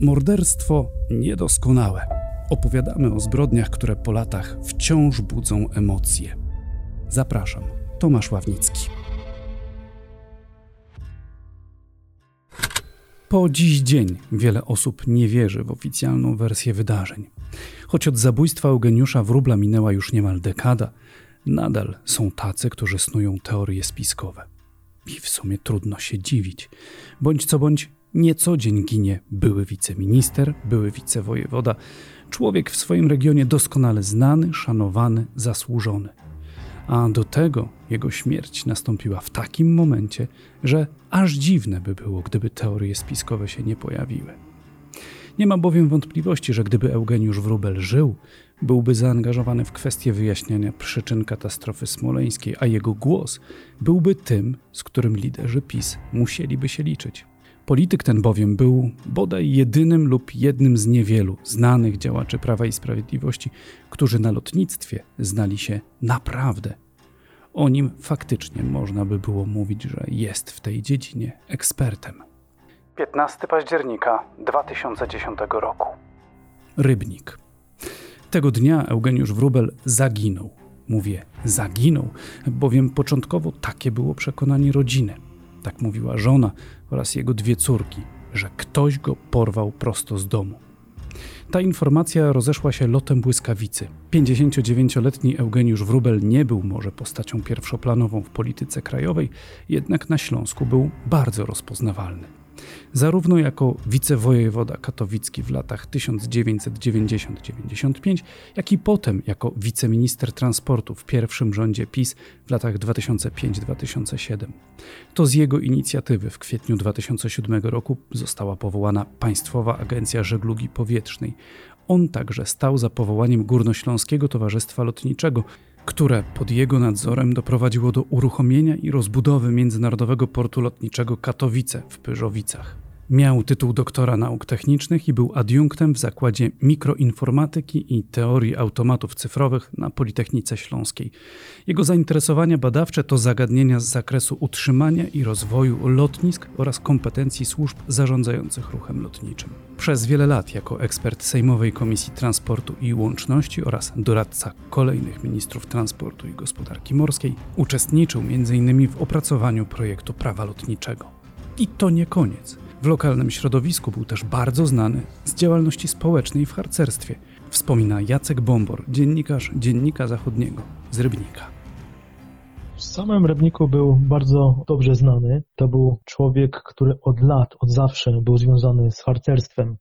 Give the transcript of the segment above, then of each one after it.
Morderstwo niedoskonałe. Opowiadamy o zbrodniach, które po latach wciąż budzą emocje. Zapraszam, Tomasz Ławnicki. Po dziś dzień wiele osób nie wierzy w oficjalną wersję wydarzeń. Choć od zabójstwa Eugeniusza Wróbla minęła już niemal dekada, nadal są tacy, którzy snują teorie spiskowe. I w sumie trudno się dziwić. Bądź co bądź, nie co dzień ginie były wiceminister, były wicewojewoda, człowiek w swoim regionie doskonale znany, szanowany, zasłużony. A do tego jego śmierć nastąpiła w takim momencie, że aż dziwne by było, gdyby teorie spiskowe się nie pojawiły. Nie ma bowiem wątpliwości, że gdyby Eugeniusz Wróbel żył, byłby zaangażowany w kwestię wyjaśniania przyczyn katastrofy smoleńskiej, a jego głos byłby tym, z którym liderzy PiS musieliby się liczyć. Polityk ten bowiem był bodaj jedynym lub jednym z niewielu znanych działaczy Prawa i Sprawiedliwości, którzy na lotnictwie znali się naprawdę. O nim faktycznie można by było mówić, że jest w tej dziedzinie ekspertem. 15 października 2010 roku. Rybnik. Tego dnia Eugeniusz Wróbel zaginął. Mówię zaginął, bowiem początkowo takie było przekonanie rodziny. Tak mówiła żona oraz jego dwie córki, że ktoś go porwał prosto z domu. Ta informacja rozeszła się lotem błyskawicy. 59-letni Eugeniusz Wróbel nie był może postacią pierwszoplanową w polityce krajowej, jednak na Śląsku był bardzo rozpoznawalny zarówno jako wicewojewoda katowicki w latach 1990-95, jak i potem jako wiceminister transportu w pierwszym rządzie PiS w latach 2005-2007. To z jego inicjatywy w kwietniu 2007 roku została powołana Państwowa Agencja Żeglugi Powietrznej. On także stał za powołaniem Górnośląskiego Towarzystwa Lotniczego, które pod jego nadzorem doprowadziło do uruchomienia i rozbudowy Międzynarodowego Portu Lotniczego Katowice w Pyrzowicach. Miał tytuł doktora nauk technicznych i był adiunktem w Zakładzie Mikroinformatyki i Teorii Automatów Cyfrowych na Politechnice Śląskiej. Jego zainteresowania badawcze to zagadnienia z zakresu utrzymania i rozwoju lotnisk oraz kompetencji służb zarządzających ruchem lotniczym. Przez wiele lat jako ekspert Sejmowej Komisji Transportu i Łączności oraz doradca kolejnych ministrów transportu i gospodarki morskiej uczestniczył m.in. w opracowaniu projektu prawa lotniczego. I to nie koniec. W lokalnym środowisku był też bardzo znany z działalności społecznej w harcerstwie. Wspomina Jacek Bombor, dziennikarz Dziennika Zachodniego z Rybnika. W samym Rybniku był bardzo dobrze znany. To był człowiek, który od lat, od zawsze był związany z harcerstwem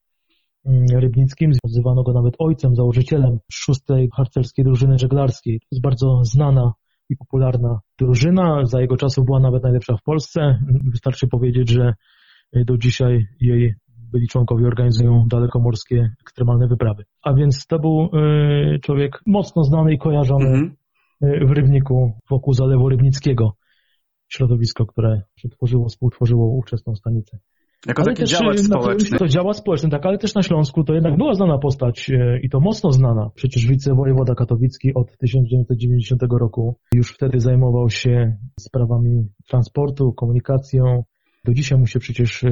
mm, rybnickim. Nazywano go nawet ojcem, założycielem szóstej harcerskiej drużyny żeglarskiej. To jest bardzo znana i popularna drużyna. Za jego czasów była nawet najlepsza w Polsce. Wystarczy powiedzieć, że do dzisiaj jej byli członkowie organizują dalekomorskie ekstremalne wyprawy. A więc to był e, człowiek mocno znany i kojarzony mm -hmm. w Rybniku wokół Zalewu Rybnickiego. Środowisko, które przetworzyło, współtworzyło ówczesną stanicę. Jako ale taki też, działacz społeczny. To działacz społeczny, tak, ale też na Śląsku to jednak była znana postać e, i to mocno znana. Przecież wicewojewoda katowicki od 1990 roku już wtedy zajmował się sprawami transportu, komunikacją, do dzisiaj mu się przecież e,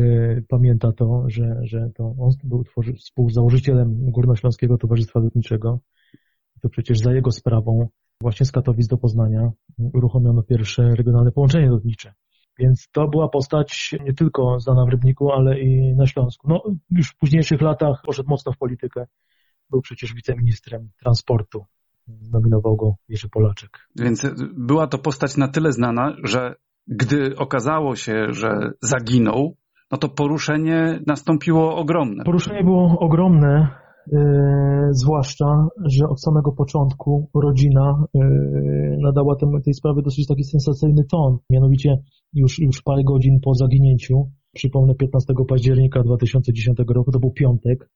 pamięta to, że, że to on był współzałożycielem Górnośląskiego Towarzystwa Lotniczego. To przecież za jego sprawą właśnie z Katowic do Poznania uruchomiono pierwsze regionalne połączenie lotnicze. Więc to była postać nie tylko znana w Rybniku, ale i na Śląsku. No, już w późniejszych latach poszedł mocno w politykę. Był przecież wiceministrem transportu. Nominował go Jerzy Polaczek. Więc była to postać na tyle znana, że gdy okazało się, że zaginął, no to poruszenie nastąpiło ogromne. Poruszenie było ogromne, yy, zwłaszcza, że od samego początku rodzina yy, nadała tem, tej sprawie dosyć taki sensacyjny ton. Mianowicie już, już parę godzin po zaginięciu, przypomnę 15 października 2010 roku, to był piątek,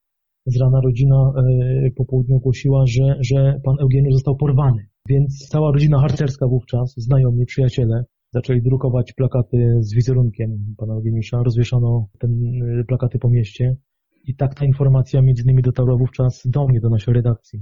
z rana rodzina yy, po południu ogłosiła, że, że pan Eugeniusz został porwany. Więc cała rodzina harcerska wówczas, znajomi, przyjaciele, zaczęli drukować plakaty z wizerunkiem pana Eugeniusza. Rozwieszano te y, plakaty po mieście i tak ta informacja między innymi dotarła wówczas do mnie, do naszej redakcji.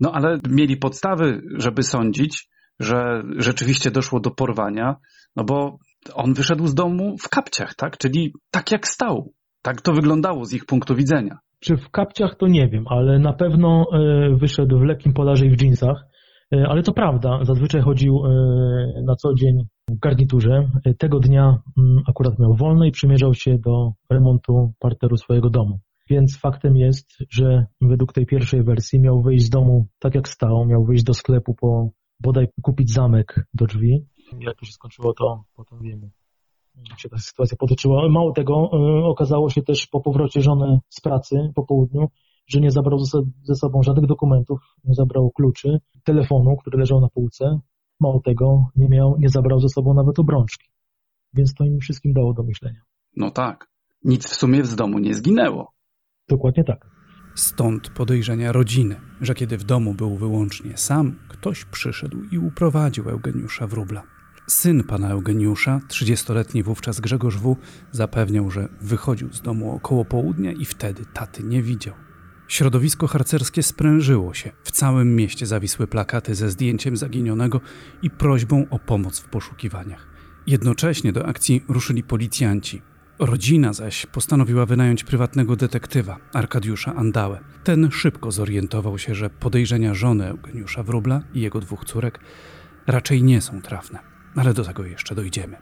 No ale mieli podstawy, żeby sądzić, że rzeczywiście doszło do porwania, no bo on wyszedł z domu w kapciach, tak? Czyli tak jak stał. Tak to wyglądało z ich punktu widzenia. Czy w kapciach to nie wiem, ale na pewno e, wyszedł w lekkim polarze i w dżinsach. E, ale to prawda, zazwyczaj chodził e, na co dzień w garniturze. Tego dnia mm, akurat miał wolne i przymierzał się do remontu parteru swojego domu. Więc faktem jest, że według tej pierwszej wersji miał wyjść z domu tak jak stał, miał wyjść do sklepu po bodaj kupić zamek do drzwi. Jak to się skończyło, to potem wiemy jak się ta sytuacja potoczyła. Mało tego, e, okazało się też po powrocie żony z pracy po południu, że nie zabrał ze sobą żadnych dokumentów, nie zabrał kluczy, telefonu, który leżał na półce. Mało tego, nie miał, nie zabrał ze sobą nawet obrączki. Więc to im wszystkim dało do myślenia. No tak. Nic w sumie z domu nie zginęło. Dokładnie tak. Stąd podejrzenia rodziny, że kiedy w domu był wyłącznie sam, ktoś przyszedł i uprowadził Eugeniusza Wróbla. Syn pana Eugeniusza, 30-letni wówczas Grzegorz W., zapewniał, że wychodził z domu około południa i wtedy taty nie widział. Środowisko harcerskie sprężyło się. W całym mieście zawisły plakaty ze zdjęciem zaginionego i prośbą o pomoc w poszukiwaniach. Jednocześnie do akcji ruszyli policjanci. Rodzina zaś postanowiła wynająć prywatnego detektywa, Arkadiusza Andałę. Ten szybko zorientował się, że podejrzenia żony Eugeniusza Wróbla i jego dwóch córek raczej nie są trafne ale do tego jeszcze dojdziemy.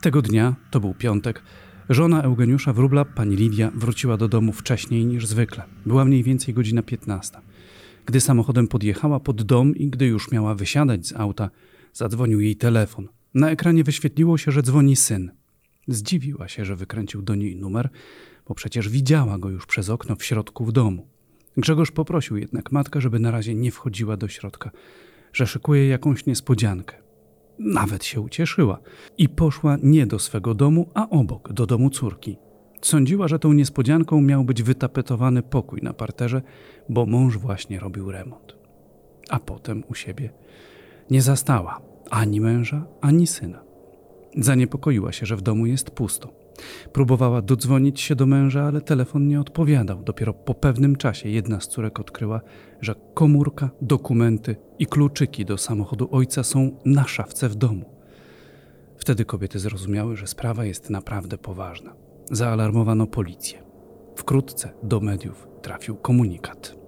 Tego dnia, to był piątek, żona Eugeniusza Wróbla, pani Lidia, wróciła do domu wcześniej niż zwykle. Była mniej więcej godzina 15. Gdy samochodem podjechała pod dom i gdy już miała wysiadać z auta, zadzwonił jej telefon. Na ekranie wyświetliło się, że dzwoni syn. Zdziwiła się, że wykręcił do niej numer, bo przecież widziała go już przez okno w środku w domu. Grzegorz poprosił jednak matkę, żeby na razie nie wchodziła do środka, że szykuje jakąś niespodziankę. Nawet się ucieszyła i poszła nie do swego domu, a obok, do domu córki. Sądziła, że tą niespodzianką miał być wytapetowany pokój na parterze, bo mąż właśnie robił remont. A potem u siebie nie zastała ani męża, ani syna. Zaniepokoiła się, że w domu jest pusto. Próbowała dodzwonić się do męża, ale telefon nie odpowiadał. Dopiero po pewnym czasie jedna z córek odkryła, że komórka, dokumenty i kluczyki do samochodu ojca są na szafce w domu. Wtedy kobiety zrozumiały, że sprawa jest naprawdę poważna. Zaalarmowano policję. Wkrótce do mediów trafił komunikat.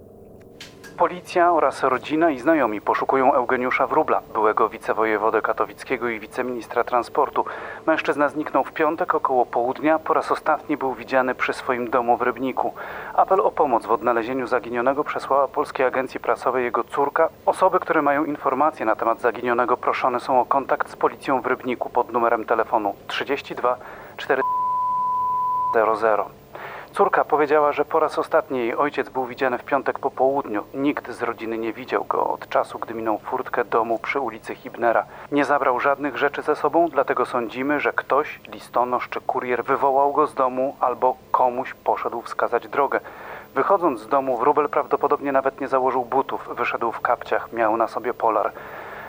Policja oraz rodzina i znajomi poszukują Eugeniusza Wróbla, byłego wicewojewodę katowickiego i wiceministra transportu. Mężczyzna zniknął w piątek około południa, po raz ostatni był widziany przy swoim domu w Rybniku. Apel o pomoc w odnalezieniu zaginionego przesłała Polskiej Agencji Prasowej jego córka. Osoby, które mają informacje na temat zaginionego proszone są o kontakt z policją w Rybniku pod numerem telefonu 32 400. Córka powiedziała, że po raz ostatni jej ojciec był widziany w piątek po południu. Nikt z rodziny nie widział go od czasu, gdy minął furtkę domu przy ulicy Hibnera. Nie zabrał żadnych rzeczy ze sobą, dlatego sądzimy, że ktoś, listonosz czy kurier, wywołał go z domu albo komuś poszedł wskazać drogę. Wychodząc z domu, wróbel prawdopodobnie nawet nie założył butów, wyszedł w kapciach, miał na sobie polar.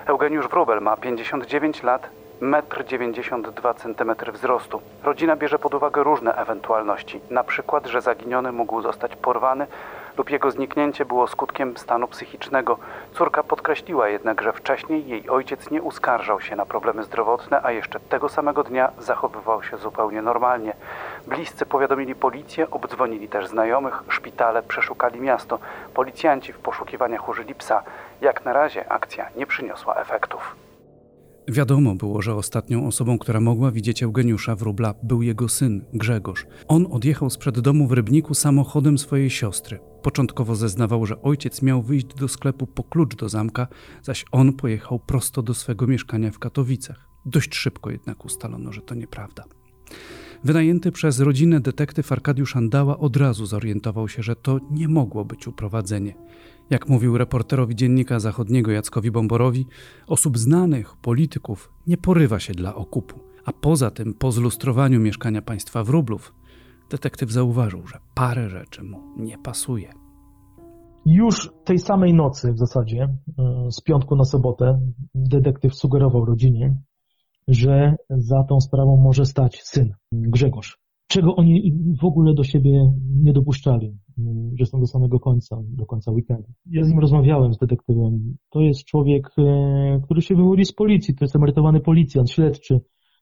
Eugeniusz Wróbel ma 59 lat, 1,92 m wzrostu. Rodzina bierze pod uwagę różne ewentualności, na przykład, że zaginiony mógł zostać porwany lub jego zniknięcie było skutkiem stanu psychicznego. Córka podkreśliła jednak, że wcześniej jej ojciec nie uskarżał się na problemy zdrowotne, a jeszcze tego samego dnia zachowywał się zupełnie normalnie. Bliscy powiadomili policję, obdzwonili też znajomych, szpitale przeszukali miasto. Policjanci w poszukiwaniach użyli psa. Jak na razie akcja nie przyniosła efektów. Wiadomo było, że ostatnią osobą, która mogła widzieć Eugeniusza Wróbla, był jego syn, Grzegorz. On odjechał sprzed domu w Rybniku samochodem swojej siostry. Początkowo zeznawał, że ojciec miał wyjść do sklepu po klucz do zamka, zaś on pojechał prosto do swego mieszkania w Katowicach. Dość szybko jednak ustalono, że to nieprawda. Wynajęty przez rodzinę detektyw Arkadiusz Andała od razu zorientował się, że to nie mogło być uprowadzenie. Jak mówił reporterowi Dziennika Zachodniego Jackowi Bomborowi, osób znanych, polityków nie porywa się dla okupu. A poza tym, po zlustrowaniu mieszkania państwa wróblów, detektyw zauważył, że parę rzeczy mu nie pasuje. Już tej samej nocy w zasadzie, e, z piątku na sobotę, detektyw sugerował rodzinie, że za tą sprawą może stać syn, Grzegorz. Czego oni w ogóle do siebie nie dopuszczali, że są do samego końca, do końca weekendu. Ja z nim rozmawiałem, z detektywem. To jest człowiek, e, który się wywodzi z policji, to jest emerytowany policjant, śledczy,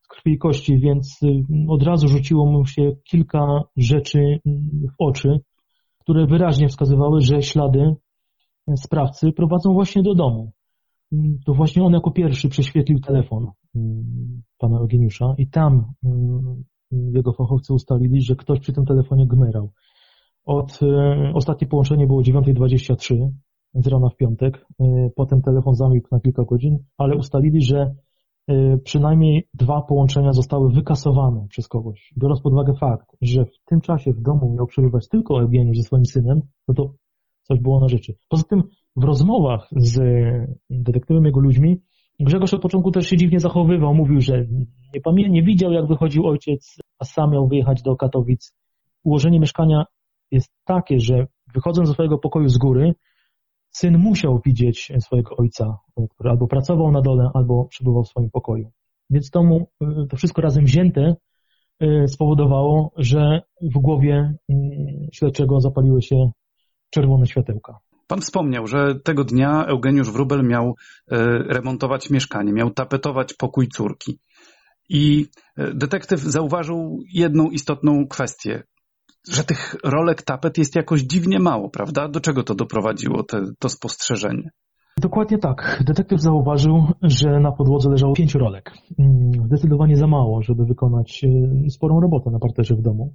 krwi i kości, więc od razu rzuciło mu się kilka rzeczy w oczy, które wyraźnie wskazywały, że ślady sprawcy prowadzą właśnie do domu. To właśnie on jako pierwszy prześwietlił telefon pana Eugeniusza i tam jego fachowcy ustalili, że ktoś przy tym telefonie gmerał. Od, e, ostatnie połączenie było 9.23 z rana w piątek. E, potem telefon zamilkł na kilka godzin, ale ustalili, że e, przynajmniej dwa połączenia zostały wykasowane przez kogoś. Biorąc pod uwagę fakt, że w tym czasie w domu miał przebywać tylko Eugeniusz ze swoim synem, no to coś było na rzeczy. Poza tym w rozmowach z detektywem jego ludźmi Grzegorz od początku też się dziwnie zachowywał. Mówił, że nie pamięta, nie widział jak wychodził ojciec, a sam miał wyjechać do Katowic. Ułożenie mieszkania jest takie, że wychodząc ze swojego pokoju z góry, syn musiał widzieć swojego ojca, który albo pracował na dole, albo przebywał w swoim pokoju. Więc to, mu, to wszystko razem wzięte y, spowodowało, że w głowie mm, śledczego zapaliły się czerwone światełka. Pan wspomniał, że tego dnia Eugeniusz Wrubel miał y, remontować mieszkanie, miał tapetować pokój córki. I y, detektyw zauważył jedną istotną kwestię że tych rolek tapet jest jakoś dziwnie mało, prawda? Do czego to doprowadziło, te, to spostrzeżenie? Dokładnie tak. Detektyw zauważył, że na podłodze leżało pięć rolek. Mm, zdecydowanie za mało, żeby wykonać e, sporą robotę na parterze w domu.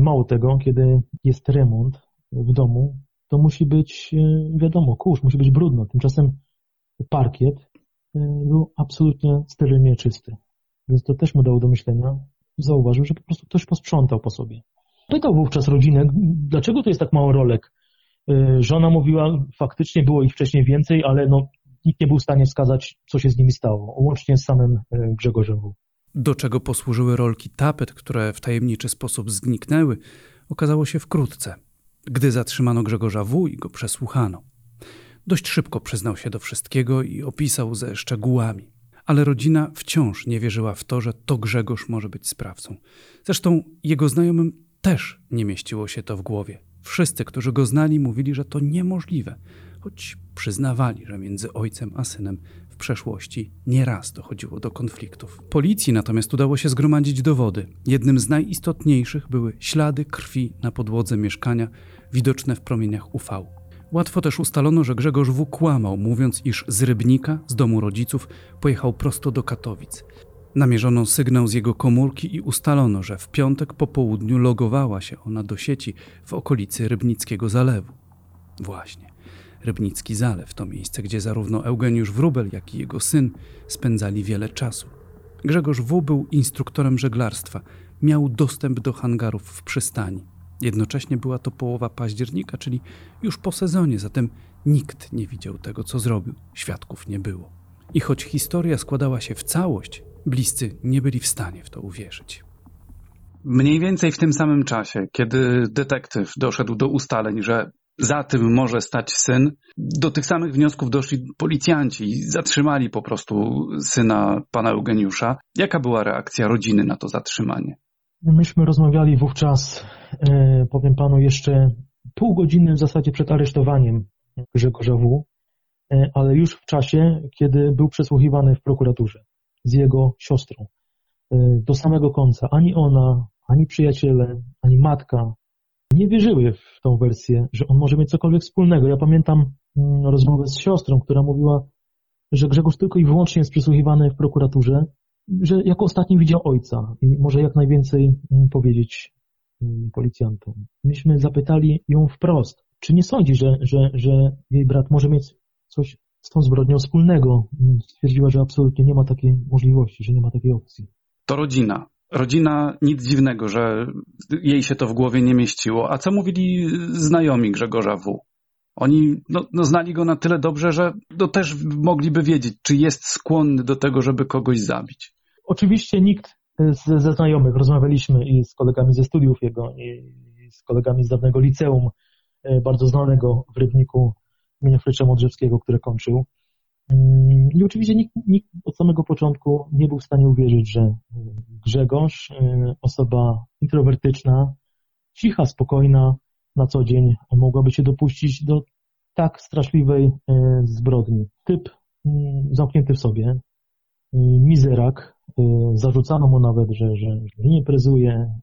Mało tego, kiedy jest remont w domu, to musi być, e, wiadomo, kurz, musi być brudno. Tymczasem parkiet e, był absolutnie sterylnie czysty. Więc to też mu dało do myślenia. Zauważył, że po prostu ktoś posprzątał po sobie. Pytał wówczas rodzinę, dlaczego to jest tak mało rolek. Y, żona mówiła, faktycznie było ich wcześniej więcej, ale no, nikt nie był w stanie wskazać, co się z nimi stało, łącznie z samym Grzegorzem W. Do czego posłużyły rolki tapet, które w tajemniczy sposób zniknęły, okazało się wkrótce, gdy zatrzymano Grzegorza W. i go przesłuchano. Dość szybko przyznał się do wszystkiego i opisał ze szczegółami. Ale rodzina wciąż nie wierzyła w to, że to Grzegorz może być sprawcą. Zresztą jego znajomym też nie mieściło się to w głowie. Wszyscy, którzy go znali, mówili, że to niemożliwe, choć przyznawali, że między ojcem a synem w przeszłości nieraz dochodziło do konfliktów. Policji natomiast udało się zgromadzić dowody. Jednym z najistotniejszych były ślady krwi na podłodze mieszkania, widoczne w promieniach UV. Łatwo też ustalono, że Grzegorz W. kłamał, mówiąc, iż z Rybnika, z domu rodziców, pojechał prosto do Katowic. Namierzono sygnał z jego komórki i ustalono, że w piątek po południu logowała się ona do sieci w okolicy Rybnickiego Zalewu. Właśnie, Rybnicki Zalew to miejsce, gdzie zarówno Eugeniusz Wrubel, jak i jego syn spędzali wiele czasu. Grzegorz W. był instruktorem żeglarstwa, miał dostęp do hangarów w przystani. Jednocześnie była to połowa października, czyli już po sezonie, zatem nikt nie widział tego, co zrobił. Świadków nie było. I choć historia składała się w całość Bliscy nie byli w stanie w to uwierzyć. Mniej więcej w tym samym czasie, kiedy detektyw doszedł do ustaleń, że za tym może stać syn, do tych samych wniosków doszli policjanci i zatrzymali po prostu syna pana Eugeniusza. Jaka była reakcja rodziny na to zatrzymanie? Myśmy rozmawiali wówczas, e, powiem panu, jeszcze pół godziny w zasadzie przed aresztowaniem Grzegorza W., e, ale już w czasie, kiedy był przesłuchiwany w prokuraturze z jego siostrą. Y, do samego końca ani ona, ani przyjaciele, ani matka nie wierzyły w tą wersję, że on może mieć cokolwiek wspólnego. Ja pamiętam mm, rozmowę z siostrą, która mówiła, że Grzegorz tylko i wyłącznie jest przysłuchiwany w prokuraturze, że jako ostatni widział ojca i może jak najwięcej mm, powiedzieć mm, policjantom. Myśmy zapytali ją wprost, czy nie sądzi, że, że, że jej brat może mieć coś z tą zbrodnią wspólnego. Stwierdziła, że absolutnie nie ma takiej możliwości, że nie ma takiej opcji. To rodzina. Rodzina, nic dziwnego, że jej się to w głowie nie mieściło. A co mówili znajomi Grzegorza W? Oni no, no znali go na tyle dobrze, że no, też mogliby wiedzieć, czy jest skłonny do tego, żeby kogoś zabić. Oczywiście nikt z, ze znajomych, rozmawialiśmy i z kolegami ze studiów jego, i z kolegami z dawnego liceum, e, bardzo znanego w Rybniku, imienia Frycza Modrzewskiego, które kończył. I oczywiście nikt, nikt od samego początku nie był w stanie uwierzyć, że Grzegorz, y, osoba introwertyczna, cicha, spokojna na co dzień, mogłaby się dopuścić do tak straszliwej y, zbrodni. Typ zamknięty w sobie, mizerak, Zarzucano mu nawet, że, że nie imprezuje,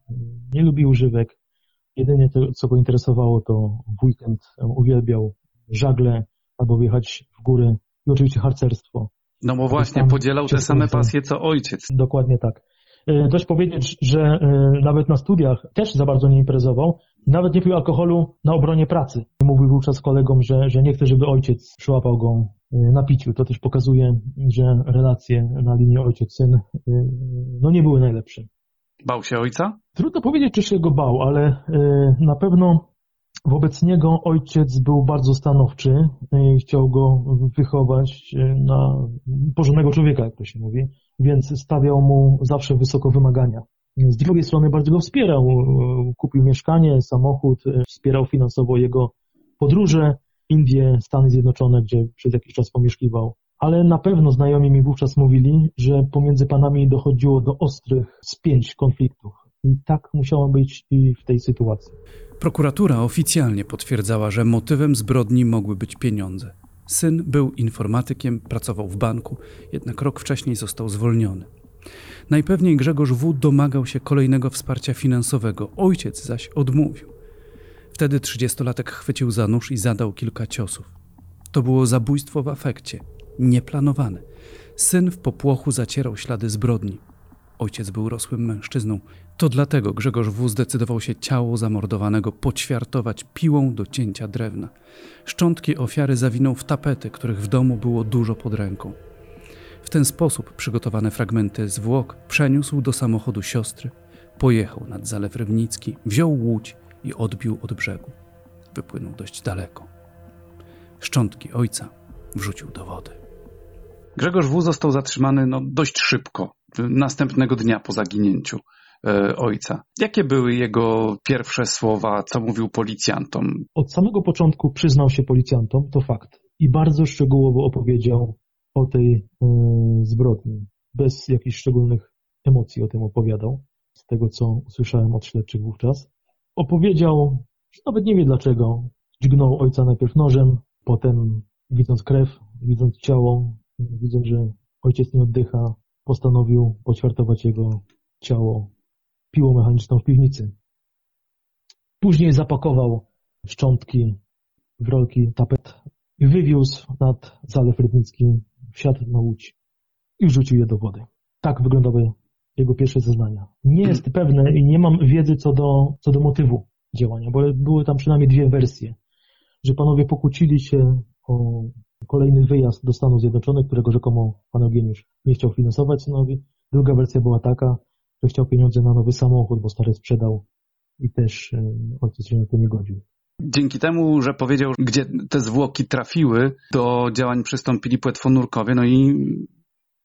nie lubi używek. Jedynie to, co go interesowało, to w weekend uwielbiał żagle albo wjechać w góry i oczywiście harcerstwo. No bo właśnie, podzielał te same pasje co ojciec. Dokładnie tak. Dość powiedzieć, że nawet na studiach też za bardzo nie imprezował, nawet nie pił alkoholu na obronie pracy. Mówił wówczas kolegom, że, że nie chce, żeby ojciec przyłapał go na piciu. To też pokazuje, że relacje na linii ojciec-syn no nie były najlepsze. Bał się ojca? Trudno powiedzieć, czy się go bał, ale na pewno wobec niego ojciec był bardzo stanowczy i chciał go wychować na porządnego człowieka, jak to się mówi, więc stawiał mu zawsze wysoko wymagania. Z drugiej strony bardzo go wspierał. Kupił mieszkanie, samochód, wspierał finansowo jego podróże, Indie, Stany Zjednoczone, gdzie przez jakiś czas pomieszkiwał. Ale na pewno znajomi mi wówczas mówili, że pomiędzy panami dochodziło do ostrych spięć, konfliktów. I tak musiało być w tej sytuacji. Prokuratura oficjalnie potwierdzała, że motywem zbrodni mogły być pieniądze. Syn był informatykiem, pracował w banku, jednak rok wcześniej został zwolniony. Najpewniej Grzegorz W. domagał się kolejnego wsparcia finansowego, ojciec zaś odmówił. Wtedy trzydziestolatek chwycił za nóż i zadał kilka ciosów. To było zabójstwo w afekcie, nieplanowane. Syn w popłochu zacierał ślady zbrodni. Ojciec był rosłym mężczyzną. To dlatego Grzegorz W. zdecydował się ciało zamordowanego poćwiartować piłą do cięcia drewna. Szczątki ofiary zawinął w tapety, których w domu było dużo pod ręką. W ten sposób przygotowane fragmenty zwłok przeniósł do samochodu siostry, pojechał nad Zalew Rybnicki, wziął łódź i odbił od brzegu. Wypłynął dość daleko. Szczątki ojca wrzucił do wody. Grzegorz W. został zatrzymany no, dość szybko, następnego dnia po zaginięciu ojca. Jakie były jego pierwsze słowa, co mówił policjantom? Od samego początku przyznał się policjantom, to fakt. I bardzo szczegółowo opowiedział o tej y, zbrodni. Bez jakichś szczególnych emocji o tym opowiadał, z tego co usłyszałem od śledczych wówczas. Opowiedział, że nawet nie wie dlaczego, dźgnął ojca najpierw nożem, potem widząc krew, widząc ciało, widząc, że ojciec nie oddycha, postanowił poćwiartować jego ciało piłą mechaniczną w piwnicy. Później zapakował szczątki w rolki tapet i wywiózł nad Zalew Rybnicki, wsiadł na łódź i wrzucił je do wody. Tak wyglądały jego pierwsze zeznania. Nie jest pewne i nie mam wiedzy co do, co do motywu działania, bo były tam przynajmniej dwie wersje, że panowie pokłócili się o kolejny wyjazd do Stanów Zjednoczonych, którego rzekomo pan Eugeniusz nie chciał finansować synowi. Druga wersja była taka, że chciał pieniądze na nowy samochód, bo stary sprzedał i też e, ojciec się na to nie godził. Dzięki temu, że powiedział, gdzie te zwłoki trafiły, do działań przystąpili płetwonurkowie, no i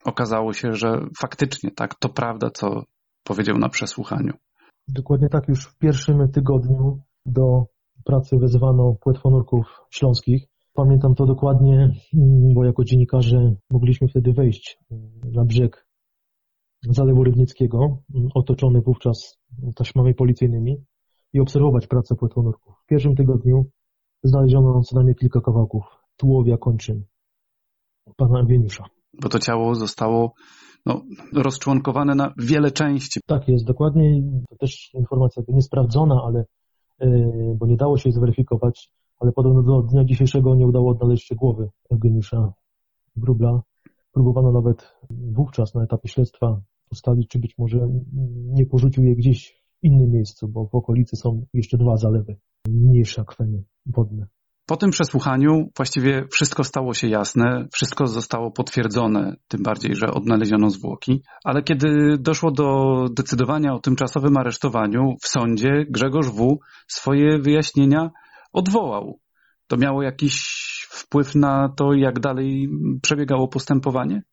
okazało się, że faktycznie tak, to prawda, co powiedział na przesłuchaniu. Dokładnie tak, już w pierwszym tygodniu do pracy wezwano płetwonurków śląskich. Pamiętam to dokładnie, bo jako dziennikarze mogliśmy wtedy wejść na brzeg Zalewu Rybnickiego, otoczony wówczas taśmami policyjnymi i obserwować pracę płetwonurków. W pierwszym tygodniu znaleziono co najmniej kilka kawałków tułowia kończyn pana Eugeniusza. Bo to ciało zostało no, rozczłonkowane na wiele części. Tak jest, dokładnie. To też informacja niesprawdzona, ale yy, bo nie dało się jej zweryfikować, ale podobno do dnia dzisiejszego nie udało odnaleźć się głowy Eugeniusza Grubla. Próbowano nawet wówczas na etapie śledztwa ustalić, czy być może nie porzucił je gdzieś w innym miejscu, bo w okolicy są jeszcze dwa zalewy, mniejsze akweny wodne. Po tym przesłuchaniu właściwie wszystko stało się jasne, wszystko zostało potwierdzone, tym bardziej, że odnaleziono zwłoki. Ale kiedy doszło do decydowania o tymczasowym aresztowaniu w sądzie, Grzegorz W. swoje wyjaśnienia odwołał. To miało jakiś wpływ na to, jak dalej przebiegało postępowanie?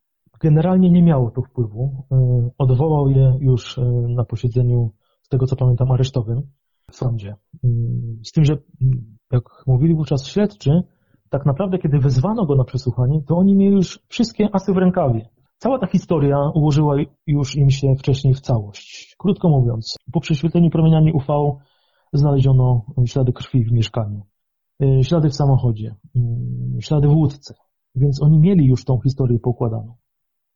Generalnie nie miało to wpływu. E, odwołał je już e, na posiedzeniu, z tego co pamiętam, aresztowym w sądzie. Mm, z tym, że mm, jak mówili wówczas śledczy, tak naprawdę kiedy wezwano go na przesłuchanie, to oni mieli już wszystkie asy w rękawie. Cała ta historia ułożyła już im się wcześniej w całość. Krótko mówiąc, po prześwietleniu promieniami UV znaleziono ślady krwi w mieszkaniu, e, ślady w samochodzie, mm, ślady w łódce, więc oni mieli już tą historię poukładaną.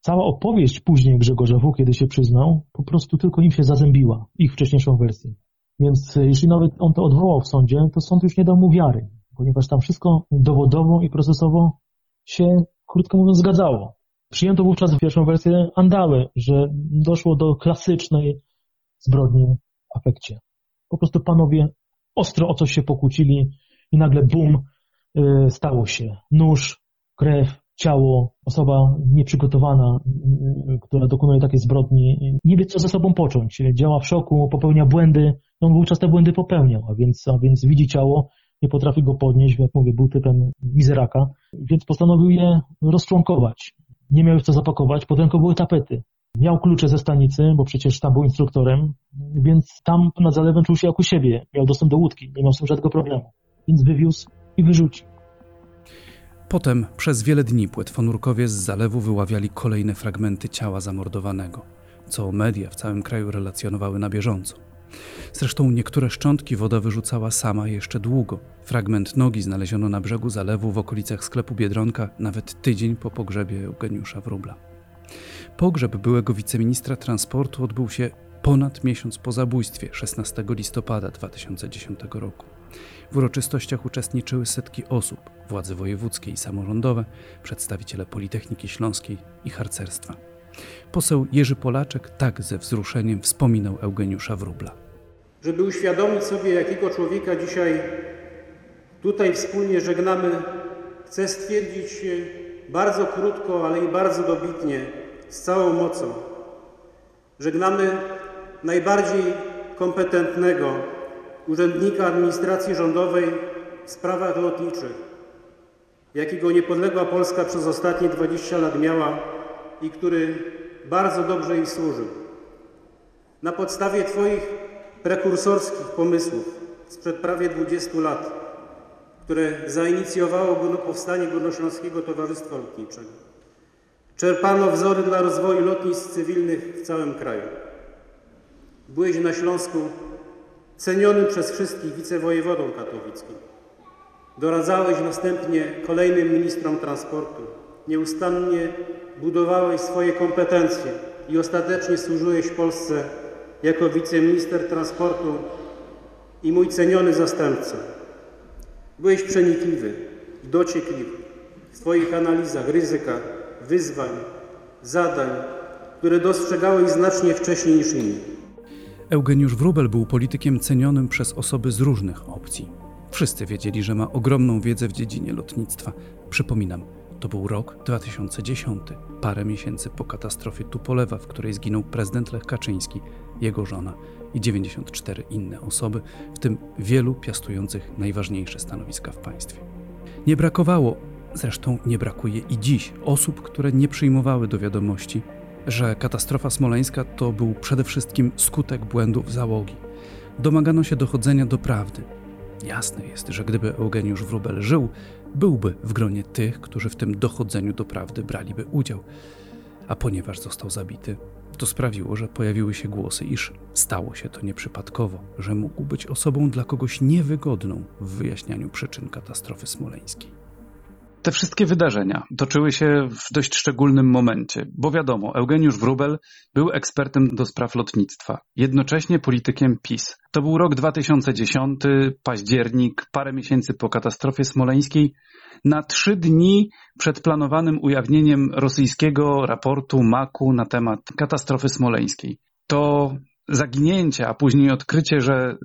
Cała opowieść później Grzegorza W., kiedy się przyznał, po prostu tylko im się zazębiła, ich wcześniejszą wersję. Więc e, jeśli nawet on to odwołał w sądzie, to sąd już nie dał mu wiary, ponieważ tam wszystko dowodowo i procesowo się, krótko mówiąc, zgadzało. Przyjęto wówczas pierwszą wersję Andały, że doszło do klasycznej zbrodni w afekcie. Po prostu panowie ostro o coś się pokłócili i nagle bum, y, stało się. Nóż, krew, ciało, osoba nieprzygotowana, która dokonuje takiej zbrodni, nie wie co ze sobą począć. Działa w szoku, popełnia błędy, no on wówczas te błędy popełniał, a więc, a więc widzi ciało, nie potrafi go podnieść, jak mówię, był typem mizeraka, więc postanowił je rozczłonkować. Nie miał już co zapakować, potem były tapety. Miał klucze ze stanicy, bo przecież tam był instruktorem, więc tam nad zalewem czuł się jak u siebie. Miał dostęp do łódki, nie miał z tym żadnego problemu. Więc wywiózł i wyrzucił. Potem przez wiele dni płetwonurkowie z zalewu wyławiali kolejne fragmenty ciała zamordowanego, co media w całym kraju relacjonowały na bieżąco. Zresztą niektóre szczątki woda wyrzucała sama jeszcze długo. Fragment nogi znaleziono na brzegu zalewu w okolicach sklepu Biedronka nawet tydzień po pogrzebie Eugeniusza Wróbla. Pogrzeb byłego wiceministra transportu odbył się ponad miesiąc po zabójstwie 16 listopada 2010 roku. W uroczystościach uczestniczyły setki osób, władze wojewódzkie i samorządowe, przedstawiciele Politechniki Śląskiej i harcerstwa. Poseł Jerzy Polaczek tak ze wzruszeniem wspominał Eugeniusza Wróbla. Żeby uświadomić sobie, jakiego człowieka dzisiaj tutaj wspólnie żegnamy, chcę stwierdzić bardzo krótko, ale i bardzo dobitnie, z całą mocą. Żegnamy najbardziej kompetentnego urzędnika administracji rządowej w sprawach lotniczych, jakiego niepodległa Polska przez ostatnie 20 lat miała i który bardzo dobrze jej służył. Na podstawie Twoich prekursorskich pomysłów sprzed prawie 20 lat, które zainicjowało powstanie Górnośląskiego Towarzystwa Lotniczego, czerpano wzory dla rozwoju lotnisk cywilnych w całym kraju. Byłeś na Śląsku cenionym przez wszystkich wicewojewodą katowickim. Doradzałeś następnie kolejnym ministrom transportu. Nieustannie budowałeś swoje kompetencje i ostatecznie służyłeś Polsce jako wiceminister transportu i mój ceniony zastępca. Byłeś przenikliwy i dociekliwy w swoich analizach ryzyka, wyzwań, zadań, które dostrzegałeś znacznie wcześniej niż inni. Eugeniusz Wróbel był politykiem cenionym przez osoby z różnych opcji. Wszyscy wiedzieli, że ma ogromną wiedzę w dziedzinie lotnictwa. Przypominam, to był rok 2010, parę miesięcy po katastrofie Tupolewa, w której zginął prezydent Lech Kaczyński, jego żona i 94 inne osoby, w tym wielu piastujących najważniejsze stanowiska w państwie. Nie brakowało, zresztą nie brakuje i dziś, osób, które nie przyjmowały do wiadomości, że katastrofa smoleńska to był przede wszystkim skutek błędów załogi. Domagano się dochodzenia do prawdy. Jasne jest, że gdyby Eugeniusz Wróbel żył, byłby w gronie tych, którzy w tym dochodzeniu do prawdy braliby udział. A ponieważ został zabity, to sprawiło, że pojawiły się głosy, iż stało się to nieprzypadkowo, że mógł być osobą dla kogoś niewygodną w wyjaśnianiu przyczyn katastrofy smoleńskiej. Te wszystkie wydarzenia toczyły się w dość szczególnym momencie, bo wiadomo, Eugeniusz Wróbel był ekspertem do spraw lotnictwa, jednocześnie politykiem PiS. To był rok 2010, październik, parę miesięcy po katastrofie smoleńskiej, na trzy dni przed planowanym ujawnieniem rosyjskiego raportu MAK-u na temat katastrofy smoleńskiej. To zaginięcie, a później odkrycie, że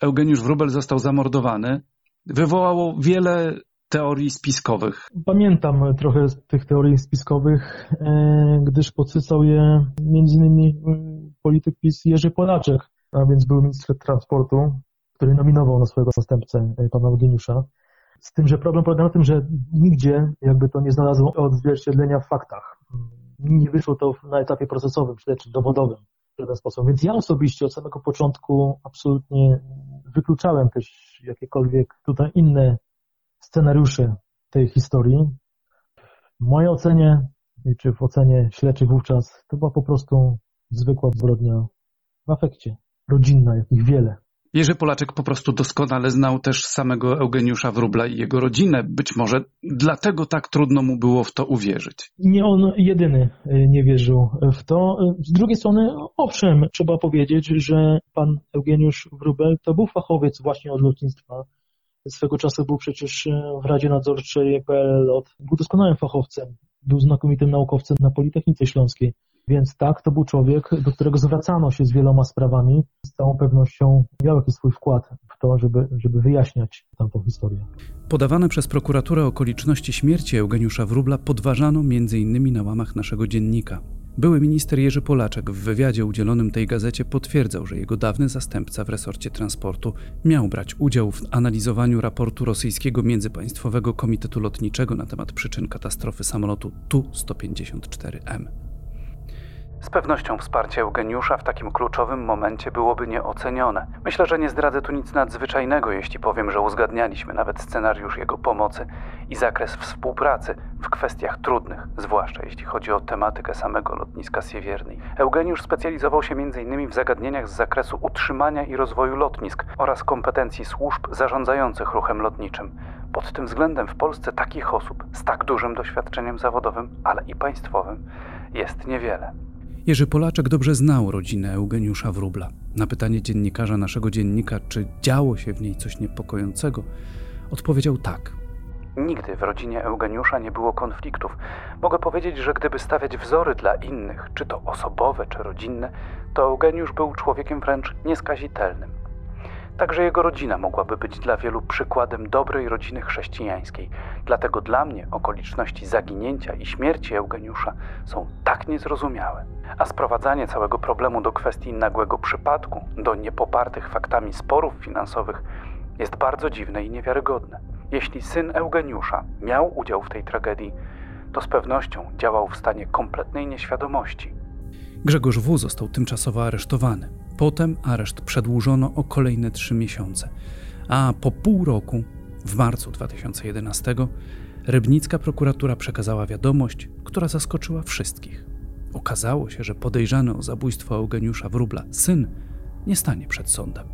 Eugeniusz Wróbel został zamordowany, wywołało wiele teorii spiskowych. Pamiętam trochę z tych teorii spiskowych, e, gdyż podsycał je m.in. E, polityk PiS Jerzy Polaczek, a więc był minister transportu, który nominował na swojego zastępcę e, pana Eugeniusza. Z tym, że problem polega na tym, że nigdzie jakby to nie znalazło odzwierciedlenia w faktach. Nie wyszło to na etapie procesowym, śledczym, dowodowym w żaden sposób. Więc ja osobiście od samego początku absolutnie wykluczałem też jakiekolwiek tutaj inne scenariusze tej historii. W mojej ocenie, czy w ocenie śledczych wówczas, to była po prostu zwykła zbrodnia w afekcie. Rodzinna, jakich wiele. Jerzy Polaczek po prostu doskonale znał też samego Eugeniusza Wróbla i jego rodzinę. Być może dlatego tak trudno mu było w to uwierzyć. Nie on jedyny y, nie wierzył w to. Z drugiej strony, owszem, trzeba powiedzieć, że pan Eugeniusz Wróbel to był fachowiec właśnie od lotnictwa. Swego czasu był przecież w Radzie Nadzorczej PLL, był doskonałym fachowcem, był znakomitym naukowcem na Politechnice Śląskiej. Więc tak, to był człowiek, do którego zwracano się z wieloma sprawami. Z całą pewnością miał jakiś swój wkład w to, żeby, żeby wyjaśniać tamtą historię. Podawane przez prokuraturę okoliczności śmierci Eugeniusza Wróbla podważano m.in. na łamach naszego dziennika. Były minister Jerzy Polaczek w wywiadzie udzielonym tej gazecie potwierdzał, że jego dawny zastępca w resorcie transportu miał brać udział w analizowaniu raportu rosyjskiego Międzypaństwowego Komitetu Lotniczego na temat przyczyn katastrofy samolotu Tu-154M. Z pewnością wsparcie Eugeniusza w takim kluczowym momencie byłoby nieocenione. Myślę, że nie zdradzę tu nic nadzwyczajnego, jeśli powiem, że uzgadnialiśmy nawet scenariusz jego pomocy i zakres współpracy w kwestiach trudnych, zwłaszcza jeśli chodzi o tematykę samego lotniska Siewiernej. Eugeniusz specjalizował się m.in. w zagadnieniach z zakresu utrzymania i rozwoju lotnisk oraz kompetencji służb zarządzających ruchem lotniczym. Pod tym względem w Polsce takich osób z tak dużym doświadczeniem zawodowym, ale i państwowym jest niewiele. Jerzy Polaczek dobrze znał rodzinę Eugeniusza Wróbla. Na pytanie dziennikarza naszego dziennika, czy działo się w niej coś niepokojącego, odpowiedział tak. Nigdy w rodzinie Eugeniusza nie było konfliktów. Mogę powiedzieć, że gdyby stawiać wzory dla innych, czy to osobowe, czy rodzinne, to Eugeniusz był człowiekiem wręcz nieskazitelnym. Także jego rodzina mogłaby być dla wielu przykładem dobrej rodziny chrześcijańskiej. Dlatego dla mnie okoliczności zaginięcia i śmierci Eugeniusza są tak niezrozumiałe. A sprowadzanie całego problemu do kwestii nagłego przypadku, do niepopartych faktami sporów finansowych jest bardzo dziwne i niewiarygodne. Jeśli syn Eugeniusza miał udział w tej tragedii, to z pewnością działał w stanie kompletnej nieświadomości. Grzegorz W. został tymczasowo aresztowany. Potem areszt przedłużono o kolejne trzy miesiące, a po pół roku, w marcu 2011, rybnicka prokuratura przekazała wiadomość, która zaskoczyła wszystkich. Okazało się, że podejrzany o zabójstwo Eugeniusza Wróbla syn nie stanie przed sądem.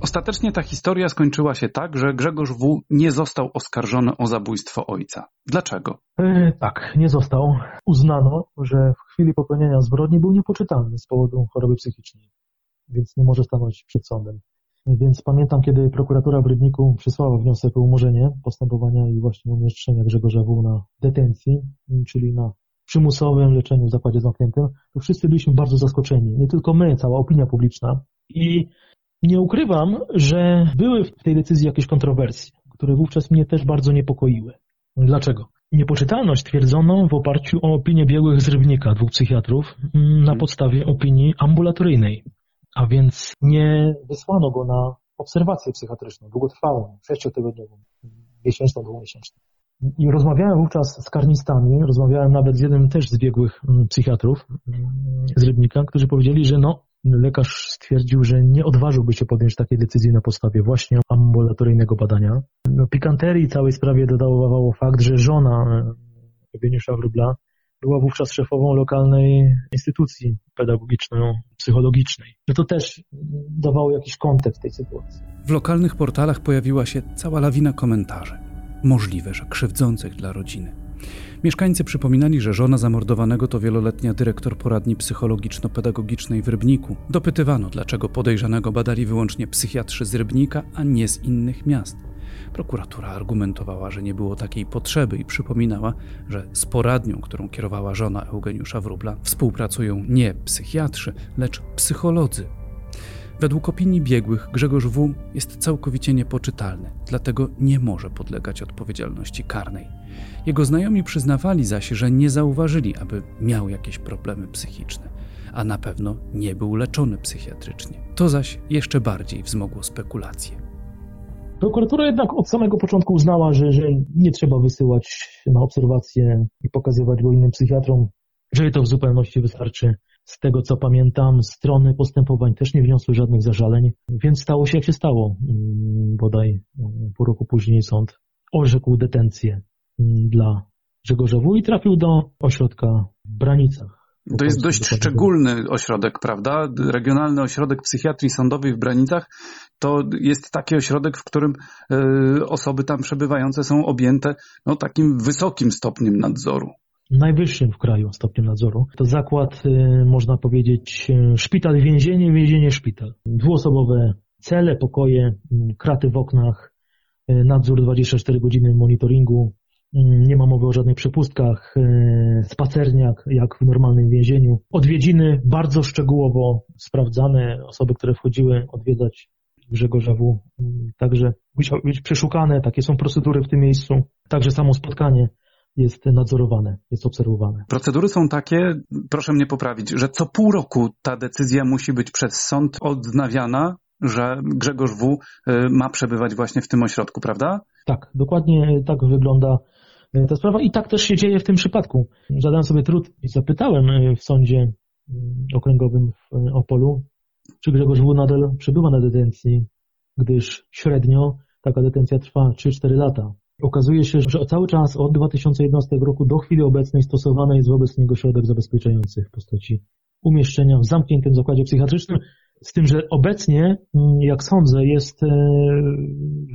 Ostatecznie ta historia skończyła się tak, że Grzegorz W. nie został oskarżony o zabójstwo ojca. Dlaczego? E, tak, nie został. Uznano, że w chwili popełnienia zbrodni był niepoczytalny z powodu choroby psychicznej więc nie może stanąć przed sądem. Więc pamiętam, kiedy prokuratura w Rybniku przysłała wniosek o umorzenie postępowania i właśnie umieszczenia Grzegorza W. na detencji, czyli na przymusowym leczeniu w zakładzie zamkniętym, to wszyscy byliśmy bardzo zaskoczeni. Nie tylko my, cała opinia publiczna. I nie ukrywam, że były w tej decyzji jakieś kontrowersje, które wówczas mnie też bardzo niepokoiły. Dlaczego? Niepoczytalność twierdzono w oparciu o opinię biegłych z Rybnika, dwóch psychiatrów, na podstawie opinii ambulatoryjnej a więc nie wysłano go na obserwację psychiatryczną, długotrwałą, sześciotygodniową, miesięczną, dwumiesięczną. I rozmawiałem wówczas z karnistami, rozmawiałem nawet z jednym też z biegłych mm, psychiatrów mm, z Rybnika, którzy powiedzieli, że no, lekarz stwierdził, że nie odważyłby się podjąć takiej decyzji na podstawie właśnie ambulatoryjnego badania. No, pikanterii całej sprawie dodawało fakt, że żona Eugeniusza Wróbla była wówczas szefową lokalnej instytucji pedagogiczno-psychologicznej. No to też dawało jakiś kontekst tej sytuacji. W lokalnych portalach pojawiła się cała lawina komentarzy, możliwe, że krzywdzących dla rodziny. Mieszkańcy przypominali, że żona zamordowanego to wieloletnia dyrektor poradni psychologiczno-pedagogicznej w Rybniku. Dopytywano, dlaczego podejrzanego badali wyłącznie psychiatrzy z Rybnika, a nie z innych miast. Prokuratura argumentowała, że nie było takiej potrzeby i przypominała, że z poradnią, którą kierowała żona Eugeniusza Wróbla, współpracują nie psychiatrzy, lecz psycholodzy. Według opinii biegłych Grzegorz W. jest całkowicie niepoczytalny, dlatego nie może podlegać odpowiedzialności karnej. Jego znajomi przyznawali zaś, że nie zauważyli, aby miał jakieś problemy psychiczne, a na pewno nie był leczony psychiatrycznie. To zaś jeszcze bardziej wzmogło spekulacje. Prokuratura jednak od samego początku uznała, że, że nie trzeba wysyłać na obserwację i pokazywać go innym psychiatrom, że to w zupełności wystarczy. Z tego co pamiętam, strony postępowań też nie wniosły żadnych zażaleń, więc stało się jak się stało. Mm, bodaj mm, pół roku później sąd orzekł detencję mm, dla Grzegorza W. i trafił do ośrodka w Branicach. To jest dość szczególny ośrodek, prawda? Regionalny Ośrodek Psychiatrii Sądowej w Branicach to jest taki ośrodek, w którym y, osoby tam przebywające są objęte no, takim wysokim stopniem nadzoru. Najwyższym w kraju stopniem nadzoru. To zakład, y, można powiedzieć, y, szpital, więzienie, więzienie, szpital. Dwuosobowe cele, pokoje, kraty w oknach, nadzór 24 godziny monitoringu, nie ma mowy o żadnych przepustkach, e, spacerniak jak w normalnym więzieniu. Odwiedziny bardzo szczegółowo sprawdzane, osoby, które wchodziły odwiedzać Grzegorza W. Także musiały być przeszukane, takie są procedury w tym miejscu. Także samo spotkanie jest nadzorowane, jest obserwowane. Procedury są takie, proszę mnie poprawić, że co pół roku ta decyzja musi być przez sąd odnawiana, że Grzegorz W. E, ma przebywać właśnie w tym ośrodku, prawda? Tak, dokładnie tak wygląda ta sprawa i tak też się dzieje w tym przypadku. Zadałem sobie trud i zapytałem e, w sądzie okręgowym w Opolu, czy Grzegorz W. nadal przebywa na detencji, gdyż średnio taka detencja trwa 3-4 lata. Okazuje się, że cały czas od 2011 roku do chwili obecnej stosowany jest wobec niego środek zabezpieczający w postaci umieszczenia w zamkniętym zakładzie psychiatrycznym, z tym, że obecnie, mm, jak sądzę, jest e,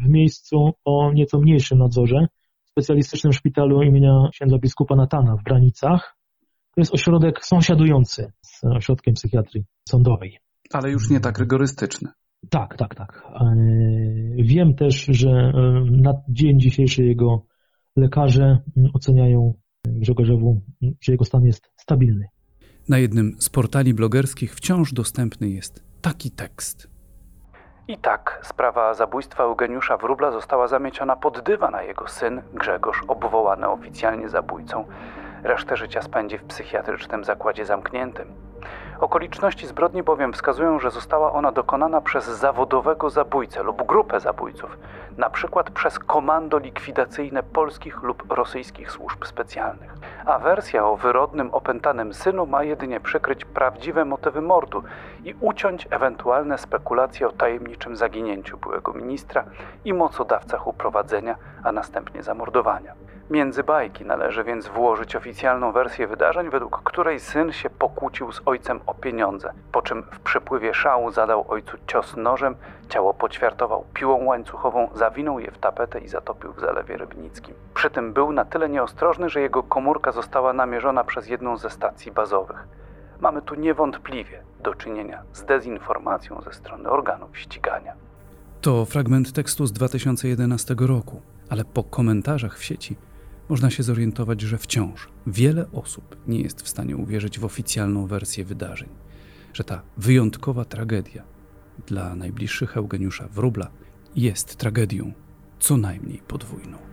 w miejscu o nieco mniejszym nadzorze, specjalistycznym szpitalu imienia księdza biskupa Natana w Branicach. To jest ośrodek sąsiadujący z ośrodkiem psychiatrii sądowej. Ale już nie tak rygorystyczny. Tak, tak, tak. E, wiem też, że e, na dzień dzisiejszy jego lekarze oceniają Grzegorzowu, że jego stan jest stabilny. Na jednym z portali blogerskich wciąż dostępny jest taki tekst. I tak sprawa zabójstwa Eugeniusza Wróbla została zamieciona pod dywan, a jego syn Grzegorz, obwołany oficjalnie zabójcą, resztę życia spędzi w psychiatrycznym zakładzie zamkniętym. Okoliczności zbrodni bowiem wskazują, że została ona dokonana przez zawodowego zabójcę lub grupę zabójców, na przykład przez komando likwidacyjne polskich lub rosyjskich służb specjalnych. A wersja o wyrodnym, opętanym synu ma jedynie przykryć prawdziwe motywy mordu i uciąć ewentualne spekulacje o tajemniczym zaginięciu byłego ministra i mocodawcach uprowadzenia, a następnie zamordowania. Między bajki należy więc włożyć oficjalną wersję wydarzeń, według której syn się pokłócił z ojcem o pieniądze, po czym w przepływie szału zadał ojcu cios nożem, ciało poćwiartował piłą łańcuchową, zawinął je w tapetę i zatopił w Zalewie Rybnickim. Przy tym był na tyle nieostrożny, że jego komórka została namierzona przez jedną ze stacji bazowych. Mamy tu niewątpliwie do czynienia z dezinformacją ze strony organów ścigania. To fragment tekstu z 2011 roku, ale po komentarzach w sieci można się zorientować, że wciąż wiele osób nie jest w stanie uwierzyć w oficjalną wersję wydarzeń, że ta wyjątkowa tragedia dla najbliższych Eugeniusza Wróbla jest tragedią co najmniej podwójną.